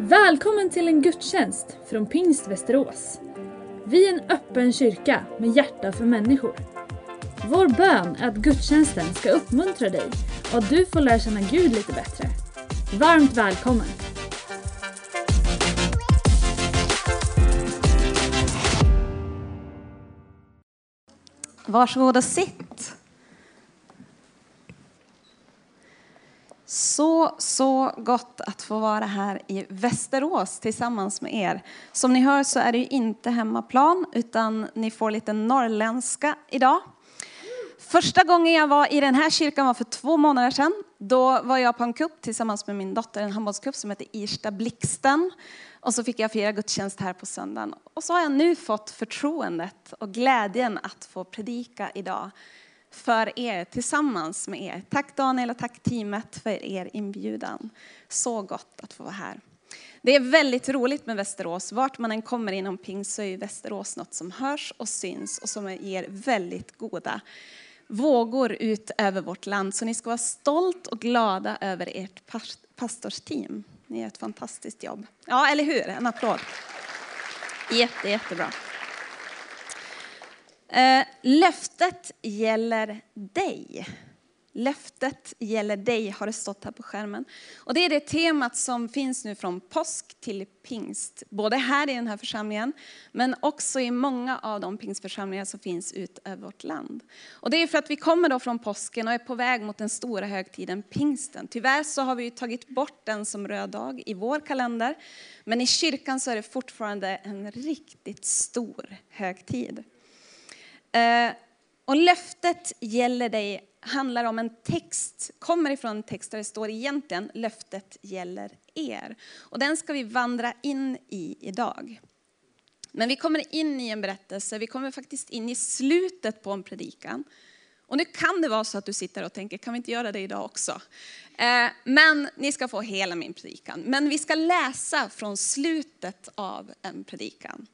Välkommen till en gudstjänst från Pingst Västerås. Vi är en öppen kyrka med hjärta för människor. Vår bön är att gudstjänsten ska uppmuntra dig och att du får lära känna Gud lite bättre. Varmt välkommen! Varsågod och sitt. Så, så gott att få vara här i Västerås tillsammans med er. Som ni hör så är det ju inte hemmaplan utan ni får lite norrländska idag. Första gången jag var i den här kyrkan var för två månader sedan. Då var jag på en cup tillsammans med min dotter, en handbollscup som heter Irsta Blixten. Och så fick jag fira gudstjänst här på söndagen. Och så har jag nu fått förtroendet och glädjen att få predika idag för er, tillsammans med er. Tack Daniel och tack teamet för er inbjudan. Så gott att få vara här. Det är väldigt roligt med Västerås. Vart man än kommer inom pingst så är Västerås något som hörs och syns och som ger väldigt goda vågor ut över vårt land. Så ni ska vara stolt och glada över ert pastorsteam. Ni gör ett fantastiskt jobb. Ja, eller hur? En applåd. Jätte, jättebra. Eh, löftet gäller dig. Löftet gäller dig har det stått här på skärmen. Och det är det temat som finns nu från påsk till pingst. Både här i den här församlingen men också i många av de pingstförsamlingar som finns ut över vårt land. Och det är för att vi kommer då från påsken och är på väg mot den stora högtiden pingsten. Tyvärr så har vi tagit bort den som röd dag i vår kalender. Men i kyrkan så är det fortfarande en riktigt stor högtid. Eh, och löftet gäller dig handlar om en text, kommer ifrån en text där det står egentligen löftet gäller er. Och den ska vi vandra in i idag. Men vi kommer in i en berättelse, vi kommer faktiskt in i slutet på en predikan. Och nu kan det vara så att du sitter och tänker, kan vi inte göra det idag också? Eh, men ni ska få hela min predikan. Men vi ska läsa från slutet av en predikan.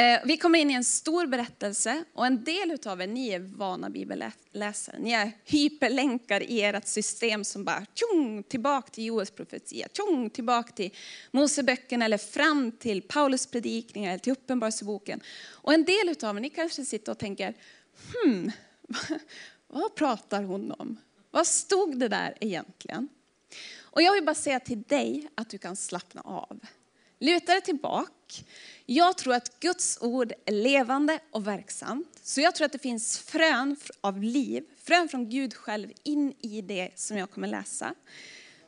Eh, vi kommer in i en stor berättelse och en del av er, ni är vana bibelläsare. Ni är hyperlänkar i ert system som bara tjong, tillbaka till Joels profetia, tjong, tillbaka till Moseböckerna eller fram till Paulus predikningar eller till Uppenbarelseboken. Och en del av er, ni kanske sitter och tänker, hmm, vad pratar hon om? Vad stod det där egentligen? Och jag vill bara säga till dig att du kan slappna av. Luta dig tillbaka. Jag tror att Guds ord är levande och verksamt. Så jag tror att det finns frön av liv, frön från Gud själv in i det som jag kommer läsa.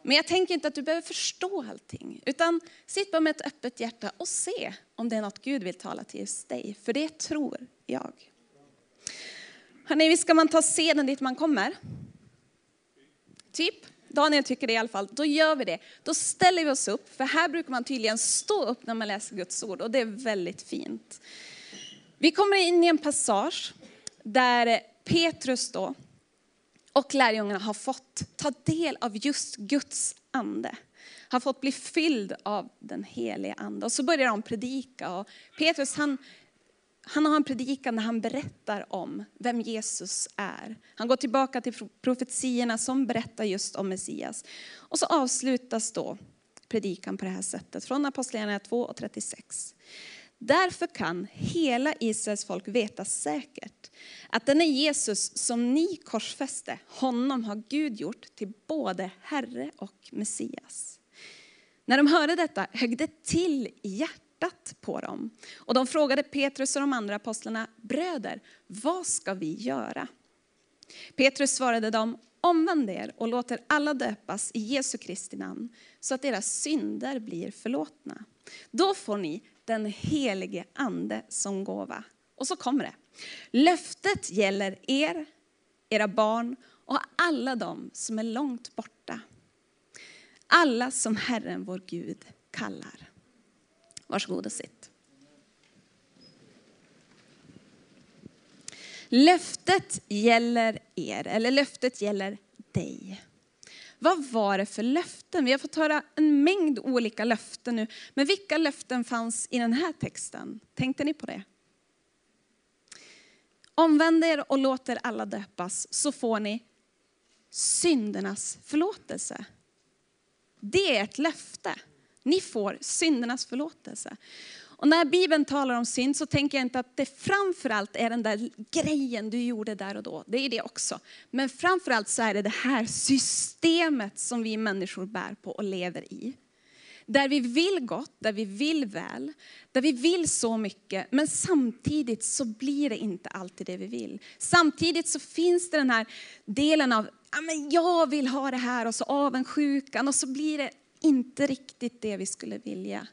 Men jag tänker inte att du behöver förstå allting. Utan sitt bara med ett öppet hjärta och se om det är något Gud vill tala till just dig. För det tror jag. Hörrni, visst ska man ta seden dit man kommer? Typ. Daniel tycker det i alla fall, då gör vi det. Då ställer vi oss upp, för här brukar man tydligen stå upp när man läser Guds ord och det är väldigt fint. Vi kommer in i en passage där Petrus då och lärjungarna har fått ta del av just Guds ande. Har fått bli fylld av den helige ande. Och så börjar de predika och Petrus han han har en predikan där han berättar om vem Jesus är. Han går tillbaka till profetierna som berättar just om Messias. Och så avslutas då predikan på det här sättet från Apostlagärningarna 2 och 36. Därför kan hela Israels folk veta säkert att denne Jesus som ni korsfäste, honom har Gud gjort till både Herre och Messias. När de hörde detta högg det till i hjärtat hjärtat på dem. Och de frågade Petrus och de andra apostlarna, bröder, vad ska vi göra? Petrus svarade dem, omvänd er och låt er alla döpas i Jesu Kristi namn, så att era synder blir förlåtna. Då får ni den helige ande som gåva. Och så kommer det. Löftet gäller er, era barn och alla de som är långt borta. Alla som Herren vår Gud kallar. Varsågod och sitt. Löftet gäller er, eller löftet gäller dig. Vad var det för löften? Vi har fått höra en mängd olika löften nu. Men vilka löften fanns i den här texten? Tänkte ni på det? Omvänd er och låt er alla döpas så får ni syndernas förlåtelse. Det är ett löfte. Ni får syndernas förlåtelse. Och när Bibeln talar om synd så tänker jag inte att det framförallt är den där grejen du gjorde där och då. Det är det också. Men framförallt så är det det här systemet som vi människor bär på och lever i. Där vi vill gott, där vi vill väl, där vi vill så mycket, men samtidigt så blir det inte alltid det vi vill. Samtidigt så finns det den här delen av, ja men jag vill ha det här, och så avundsjukan, och så blir det inte riktigt det vi skulle vilja.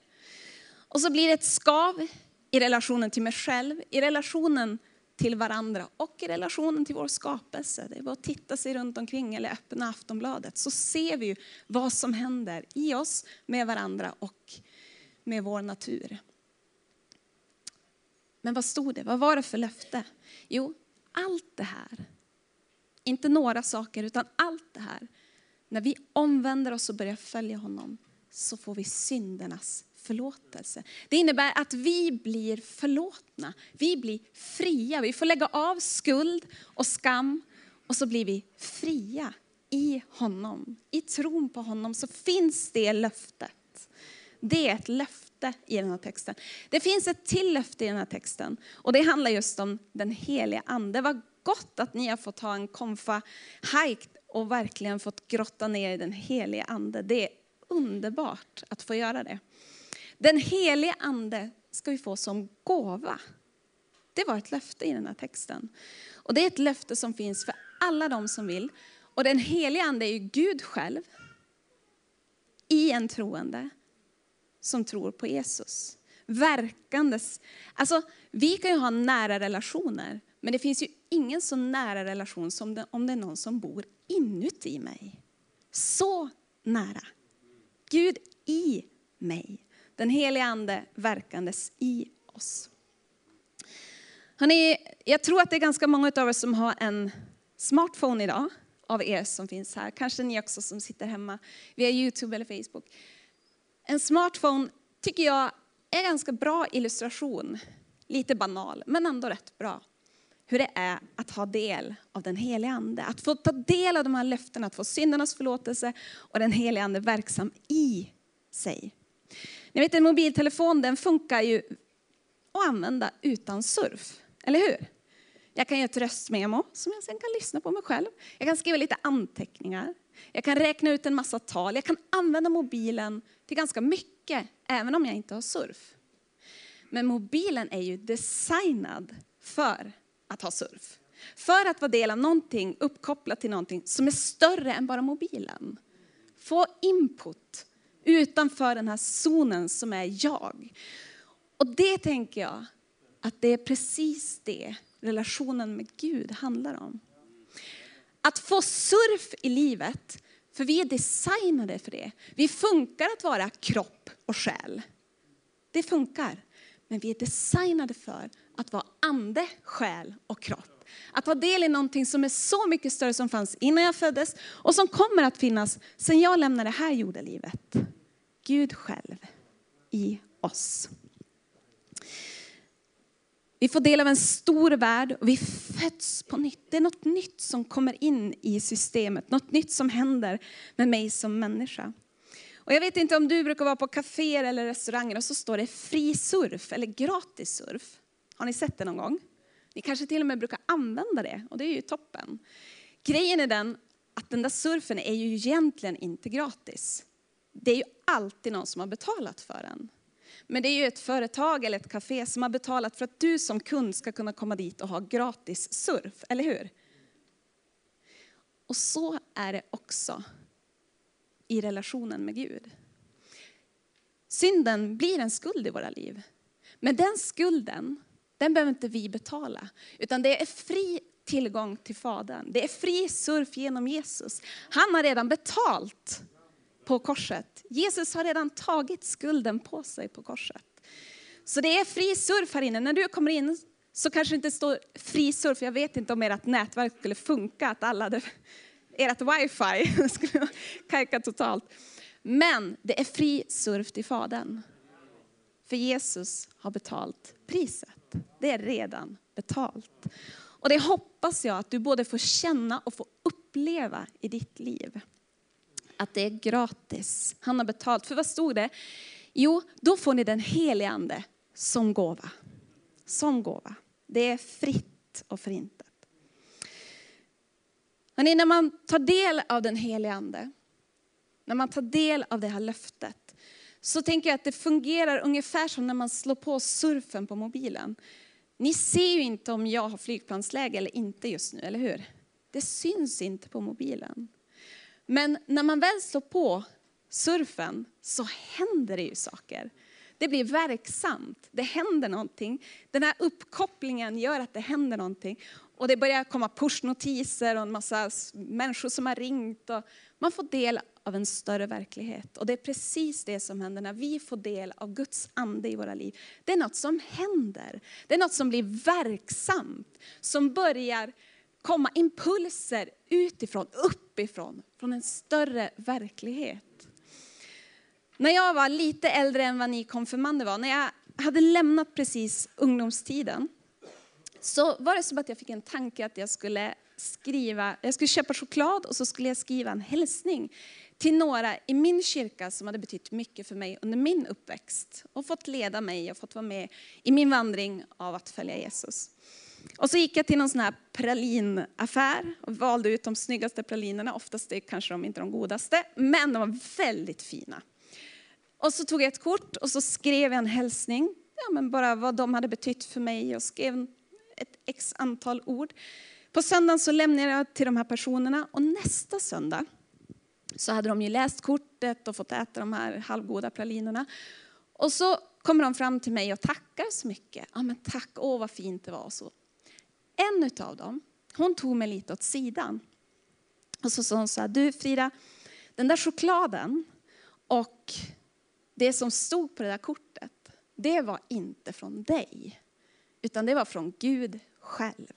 Och så blir det ett skav i relationen till mig själv, i relationen till varandra och i relationen till vår skapelse. Det är bara att titta sig runt omkring eller öppna Aftonbladet så ser vi ju vad som händer i oss, med varandra och med vår natur. Men vad stod det? Vad var det för löfte? Jo, allt det här, inte några saker utan allt det här, när vi omvänder oss och börjar följa honom så får vi syndernas förlåtelse. Det innebär att vi blir förlåtna. Vi blir fria. Vi får lägga av skuld och skam och så blir vi fria i honom. I tron på honom så finns det löftet. Det är ett löfte i den här texten. Det finns ett till löfte i den här texten och det handlar just om den heliga ande. Vad gott att ni har fått ha en konfa hike och verkligen fått grotta ner i den heliga ande. Det är underbart att få göra det. Den helige ande ska vi få som gåva. Det var ett löfte i den här texten. Och det är ett löfte som finns för alla de som vill. Och den helige ande är ju Gud själv i en troende som tror på Jesus. Verkandes. Alltså, vi kan ju ha nära relationer, men det finns ju ingen så nära relation som det, om det är någon som bor inuti mig. Så nära. Gud i mig. Den heliga ande verkandes i oss. Hörrni, jag tror att det är ganska många av er som har en smartphone idag, av er som finns här. Kanske ni också som sitter hemma via Youtube eller Facebook. En smartphone tycker jag är en ganska bra illustration, lite banal, men ändå rätt bra. Hur det är att ha del av den heliga ande, att få ta del av de här löftena, att få syndernas förlåtelse och den heliga ande verksam i sig. Ni vet en mobiltelefon den funkar ju att använda utan surf, eller hur? Jag kan göra ett röstmemo som jag sen kan lyssna på mig själv. Jag kan skriva lite anteckningar. Jag kan räkna ut en massa tal. Jag kan använda mobilen till ganska mycket, även om jag inte har surf. Men mobilen är ju designad för att ha surf. För att vara del av någonting, uppkopplat till någonting som är större än bara mobilen. Få input utanför den här zonen som är jag. Och det tänker jag att det är precis det relationen med Gud handlar om. Att få surf i livet, för vi är designade för det. Vi funkar att vara kropp och själ. Det funkar. Men vi är designade för att vara ande, själ och kropp. Att ta del i någonting som är så mycket större som fanns innan jag föddes och som kommer att finnas sen jag lämnade det här jordelivet. Gud själv i oss. Vi får del av en stor värld och vi föds på nytt. Det är något nytt som kommer in i systemet, något nytt som händer med mig som människa. Och jag vet inte om du brukar vara på kaféer eller restauranger och så står det fri surf eller gratis surf. Har ni sett det någon gång? Ni kanske till och med brukar använda det och det är ju toppen. Grejen är den att den där surfen är ju egentligen inte gratis det är ju alltid någon som har betalat för den. Men det är ju ett företag eller ett café som har betalat för att du som kund ska kunna komma dit och ha gratis surf, eller hur? Och så är det också i relationen med Gud. Synden blir en skuld i våra liv. Men den skulden, den behöver inte vi betala. Utan det är fri tillgång till Fadern. Det är fri surf genom Jesus. Han har redan betalt på korset. Jesus har redan tagit skulden på sig på korset. Så det är fri surf här inne. När du kommer in så kanske det inte står fri surf. Jag vet inte om ert nätverk skulle funka, att alla hade, ert wifi skulle kajka totalt. Men det är fri surf till Fadern. För Jesus har betalt priset. Det är redan betalt. Och det hoppas jag att du både får känna och få uppleva i ditt liv. att det är gratis. Han har betalt. För vad stod det? Jo, då får ni den helige ande som gåva. Som gåva. Det är fritt och förintet. Men när man tar del av den helige ande, när man tar del av det här löftet, så tänker jag att det fungerar ungefär som när man slår på surfen på mobilen. Ni ser ju inte om jag har flygplansläge eller inte just nu, eller hur? Det syns inte på mobilen. Men när man väl slår på surfen så händer det ju saker. Det blir verksamt, det händer någonting. Den här uppkopplingen gör att det händer någonting. Och det börjar komma pushnotiser och en massa människor som har ringt. Och man får del av en större verklighet. Och det är precis det som händer när vi får del av Guds ande i våra liv. Det är något som händer. Det är något som blir verksamt. Som börjar komma impulser utifrån, uppifrån, från en större verklighet. När jag var lite äldre än vad ni konfirmander var, när jag hade lämnat precis ungdomstiden, så var det som att jag fick en tanke att jag skulle skriva, jag skulle köpa choklad och så skulle jag skriva en hälsning till några i min kyrka som hade betytt mycket för mig under min uppväxt och fått leda mig och fått vara med i min vandring av att följa Jesus. Och så gick jag till någon sån här pralinaffär och valde ut de snyggaste pralinerna. Oftast är kanske de inte de godaste, men de var väldigt fina. Och så tog jag ett kort och så skrev jag en hälsning, ja, men bara vad de hade betytt för mig och skrev ett x antal ord. På söndagen så lämnade jag till de här personerna och nästa söndag så hade de ju läst kortet och fått äta de här halvgoda pralinerna. Och så kommer de fram till mig och tackar så mycket. Ja men tack, åh vad fint det var. Så. En av dem, hon tog mig lite åt sidan. Och så sa hon så här, du Frida, den där chokladen och det som stod på det där kortet, det var inte från dig. Utan det var från Gud själv.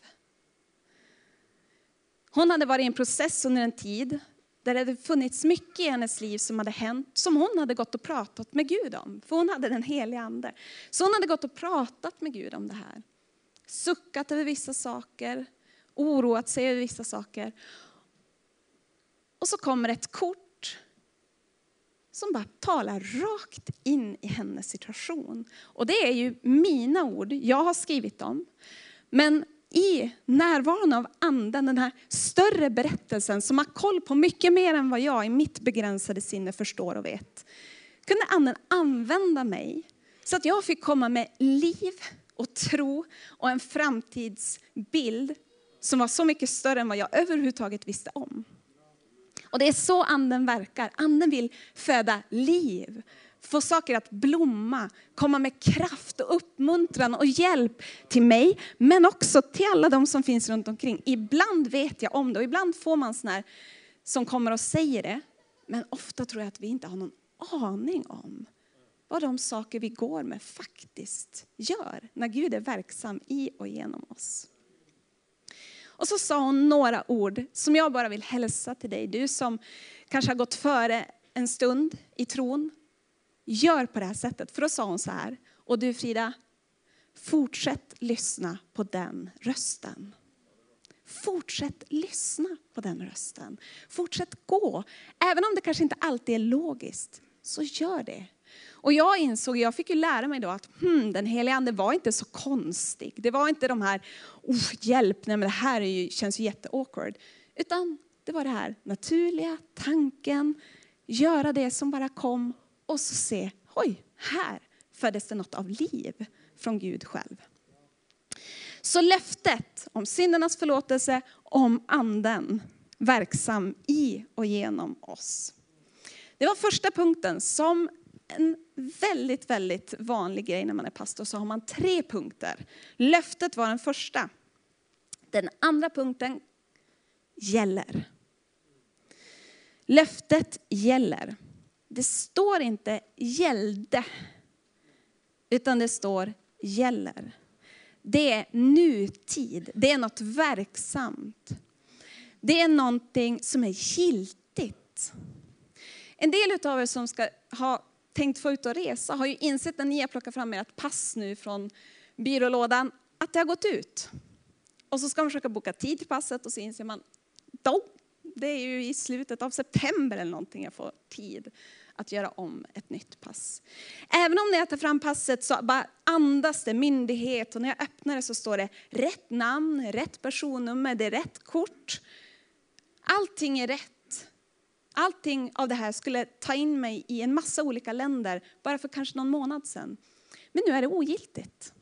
Hon hade varit i en process under en tid där det hade funnits mycket i hennes liv som hade hänt, som hon hade gått och pratat med Gud om. För hon hade den heliga ande. Så hon hade gått och pratat med Gud om det här. Suckat över vissa saker, oroat sig över vissa saker. Och så kommer ett kort som bara talar rakt in i hennes situation. Och det är ju mina ord, jag har skrivit dem. Men i närvaron av anden, den här större berättelsen som har koll på mycket mer än vad jag i mitt begränsade sinne förstår och vet. Kunde anden använda mig så att jag fick komma med liv och tro och en framtidsbild som var så mycket större än vad jag överhuvudtaget visste om. Och det är så anden verkar. Anden vill föda liv, få saker att blomma, komma med kraft och uppmuntran och hjälp till mig, men också till alla de som finns runt omkring. Ibland vet jag om det och ibland får man sådana här som kommer och säger det. Men ofta tror jag att vi inte har någon aning om vad de saker vi går med faktiskt gör när Gud är verksam i och genom oss. Och så sa hon några ord som jag bara vill hälsa till dig. Du som kanske har gått före en stund i tron. Gör på det här sättet. För då sa hon så här. Och du Frida, fortsätt lyssna på den rösten. Fortsätt lyssna på den rösten. Fortsätt gå. Även om det kanske inte alltid är logiskt, så gör det. Och jag insåg, jag fick ju lära mig då att hmm, den heliga ande var inte så konstig. Det var inte de här, oh, hjälp, nej men det här är ju, känns ju jätteawkward. Utan det var det här naturliga, tanken, göra det som bara kom och så se, oj, här föddes det något av liv från Gud själv. Så löftet om syndernas förlåtelse, om anden verksam i och genom oss. Det var första punkten som en väldigt, väldigt vanlig grej när man är pastor så har man tre punkter. Löftet var den första. Den andra punkten gäller. Löftet gäller. Det står inte gällde, utan det står gäller. Det är nutid, det är något verksamt. Det är någonting som är giltigt. En del av er som ska ha tänkt få ut och resa har ju insett när ni har plockat fram ert pass nu från byrålådan att det har gått ut. Och så ska man försöka boka tid till passet och så inser man, då, Det är ju i slutet av september eller någonting jag får tid att göra om ett nytt pass. Även om när jag tar fram passet så bara andas det myndighet och när jag öppnar det så står det rätt namn, rätt personnummer, det är rätt kort. Allting är rätt. Allting av det här skulle ta in mig i en massa olika länder bara för kanske någon månad sedan. Men nu är det ogiltigt.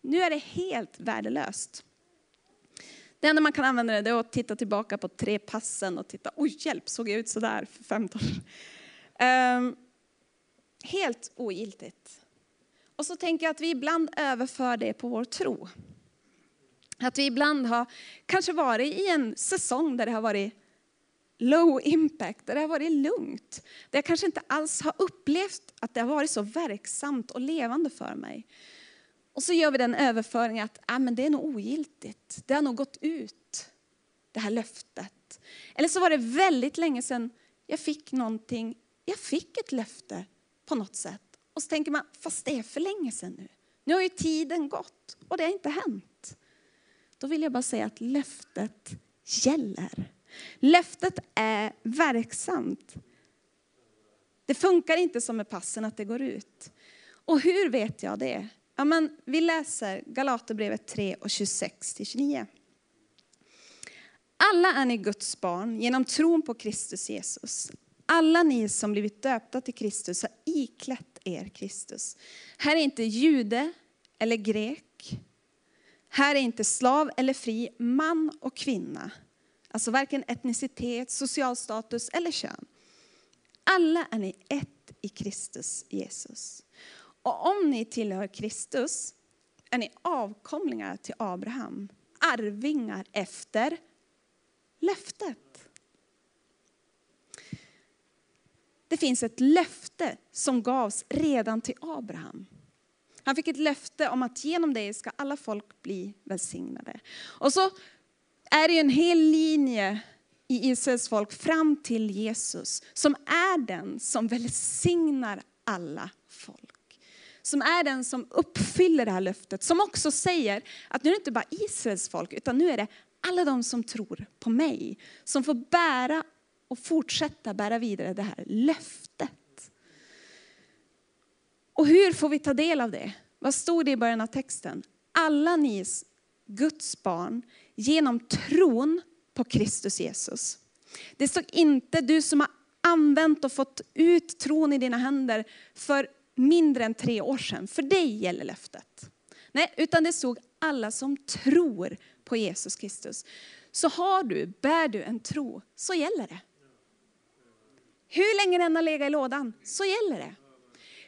Nu är det helt värdelöst. Det enda man kan använda det är att titta tillbaka på tre passen och titta, oj hjälp, såg jag ut sådär för 15 år um, Helt ogiltigt. Och så tänker jag att vi ibland överför det på vår tro. Att vi ibland har kanske varit i en säsong där det har varit low impact, där det har varit lugnt. Där jag kanske inte alls har upplevt att det har varit så verksamt och levande för mig. Och så gör vi den överföringen att ah, men det är nog ogiltigt. Det har nog gått ut, det här löftet. Eller så var det väldigt länge sedan jag fick någonting. Jag fick ett löfte på något sätt. Och så tänker man, fast det är för länge sedan nu. Nu har ju tiden gått och det har inte hänt. Då vill jag bara säga att löftet gäller. Löftet är verksamt. Det funkar inte som med passen att det går ut. Och hur vet jag det? Ja, men vi läser Galaterbrevet 3 och 26-29. Alla är ni Guds barn genom tron på Kristus Jesus. Alla ni som blivit döpta till Kristus har iklätt er Kristus. Här är inte jude eller grek. Här är inte slav eller fri, man och kvinna. Alltså varken etnicitet, social status eller kön. Alla är ni ett i Kristus Jesus. Och om ni tillhör Kristus är ni avkomlingar till Abraham, arvingar efter löftet. Det finns ett löfte som gavs redan till Abraham. Han fick ett löfte om att genom dig ska alla folk bli välsignade. Och så är det en hel linje i Israels folk fram till Jesus som är den som välsignar alla folk som är den som uppfyller det här löftet. Som också säger att nu är det inte bara Israels folk, utan nu är det alla de som tror på mig. Som får bära och fortsätta bära vidare det här löftet. Och hur får vi ta del av det? Vad stod det i början av texten? Alla ni Guds barn genom tron på Kristus Jesus. Det stod inte du som har använt och fått ut tron i dina händer för mindre än tre år sedan. För dig gäller löftet. Nej, utan det stod alla som tror på Jesus Kristus. Så har du, bär du en tro, så gäller det. Hur länge den har legat i lådan, så gäller det.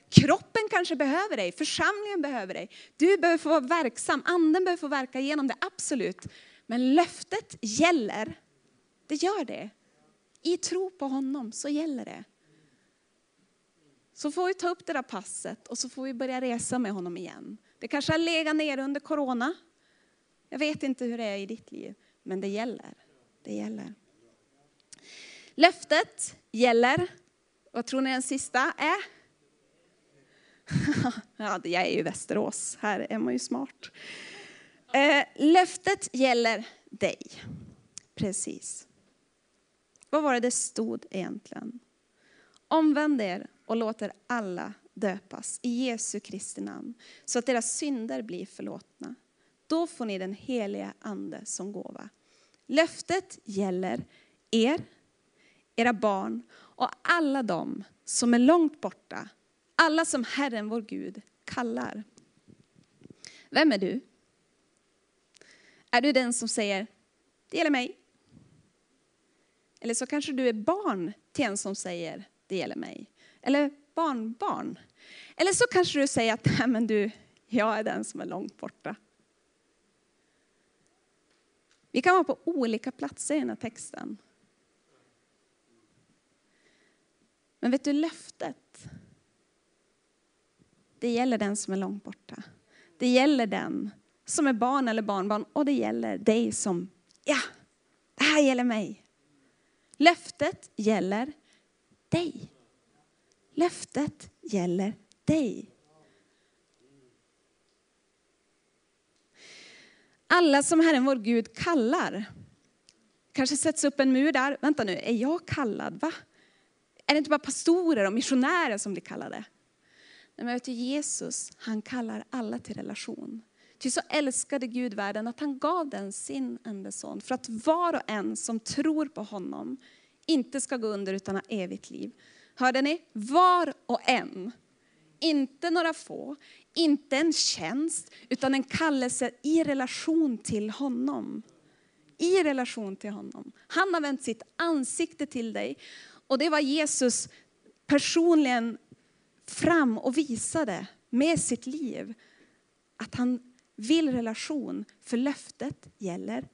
Kroppen kanske behöver dig, församlingen behöver dig. Du behöver få vara verksam, anden behöver få verka genom det, absolut. Men löftet gäller, det gör det. I tro på honom så gäller det. Så får vi ta upp det där passet och så får vi börja resa med honom igen. Det kanske har legat ner under corona. Jag vet inte hur det är i ditt liv, men det gäller. Det gäller. Löftet gäller. Vad tror ni den sista är? ja, jag är ju Västerås. Här är man ju smart. Eh, löftet gäller dig. Precis. Vad var det det stod egentligen? Omvänd er och låter alla döpas i Jesu Kristi namn så att deras synder blir förlåtna. Då får ni den heliga ande som gåva. Löftet gäller er, era barn och alla de som är långt borta. Alla som Herren vår Gud kallar. Vem är du? Är du den som säger, det gäller mig? Eller så kanske du är barn till en som säger, det gäller mig eller barnbarn. Eller så kanske du säger att Nej, men du, jag är den som är långt borta. Vi kan vara på olika platser i den här texten. Men vet du löftet? Det gäller den som är långt borta. Det gäller den som är barn eller barnbarn och det gäller dig som, ja, det här gäller mig. Löftet gäller dig. Löftet gäller dig. Alla som Herren vår Gud kallar. kanske sätts upp en mur där. Vänta nu, är jag kallad? Va? Är det inte bara pastorer och missionärer som blir kallade? Nej, men vet du, Jesus, han kallar alla till relation. Ty så älskade Gud världen att han gav den sin enda son för att var och en som tror på honom inte ska gå under utan ha evigt liv. Hörde ni? Var och en. Inte några få, inte en tjänst, utan en kallelse i relation till honom. I relation till honom. Han har vänt sitt ansikte till dig. Och det var Jesus personligen fram och visade med sitt liv. Att han vill relation, för löftet gäller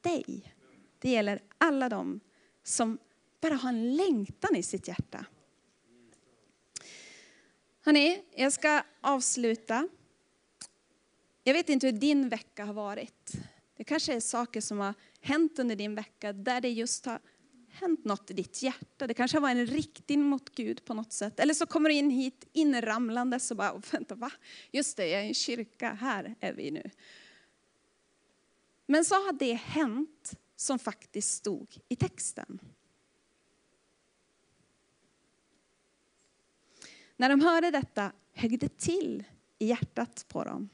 dig. Det gäller alla dem som bara har en längtan i sitt hjärta. Hörrni, jag ska avsluta. Jag vet inte hur din vecka har varit. Det kanske är saker som har hänt under din vecka där det just har hänt något i ditt hjärta. Det kanske var en riktning mot Gud på något sätt. Eller så kommer du in hit inramlandes och bara, vänta va? Just det, jag är i en kyrka, här är vi nu. Men så har det hänt som faktiskt stod i texten. När de hörde detta högg det till i hjärtat på dem.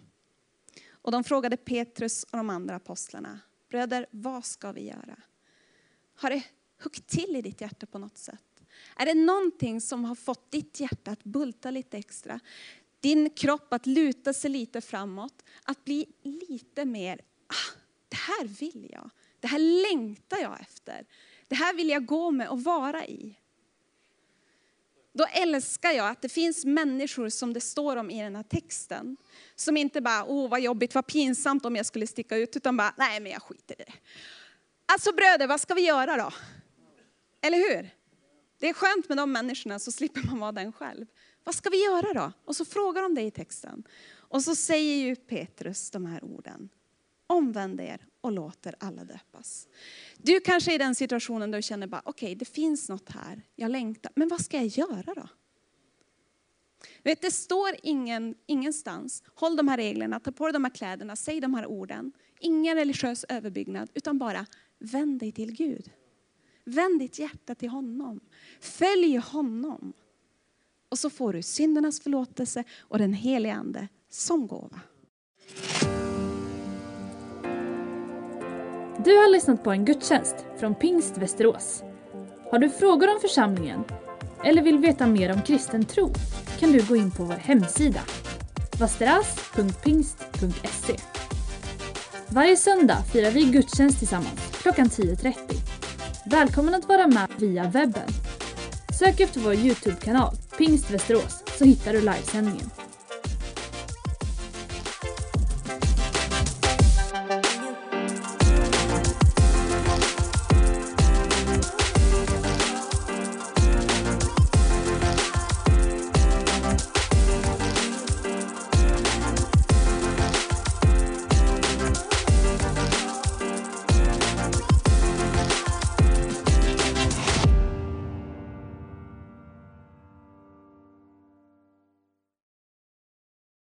Och de frågade Petrus och de andra apostlarna, bröder, vad ska vi göra? Har det huggit till i ditt hjärta på något sätt? Är det någonting som har fått ditt hjärta att bulta lite extra? Din kropp att luta sig lite framåt, att bli lite mer, ah, det här vill jag. Det här längtar jag efter. Det här vill jag gå med och vara i då älskar jag att det finns människor som det står om i den här texten. Som inte bara, åh vad jobbigt, vad pinsamt om jag skulle sticka ut, utan bara, nej men jag skiter i det. Alltså bröder, vad ska vi göra då? Eller hur? Det är skönt med de människorna så slipper man vara den själv. Vad ska vi göra då? Och så frågar de det i texten. Och så säger ju Petrus de här orden. Omvänd er och låter alla döpas. Du kanske är i den situationen där du känner bara, okej okay, det finns något här, jag längtar, men vad ska jag göra då? Vet, det står ingen, ingenstans, håll de här reglerna, ta på dig de här kläderna, säg de här orden. Ingen religiös överbyggnad, utan bara vänd dig till Gud. Vänd ditt hjärta till honom. Följ honom. Och så får du syndernas förlåtelse och den helige Ande som gåva. Du har lyssnat på en gudstjänst från Pingst Västerås. Har du frågor om församlingen eller vill veta mer om kristen tro kan du gå in på vår hemsida vasteras.pingst.se Varje söndag firar vi gudstjänst tillsammans klockan 10.30. Välkommen att vara med via webben. Sök efter vår Youtube-kanal Pingst Västerås så hittar du livesändningen.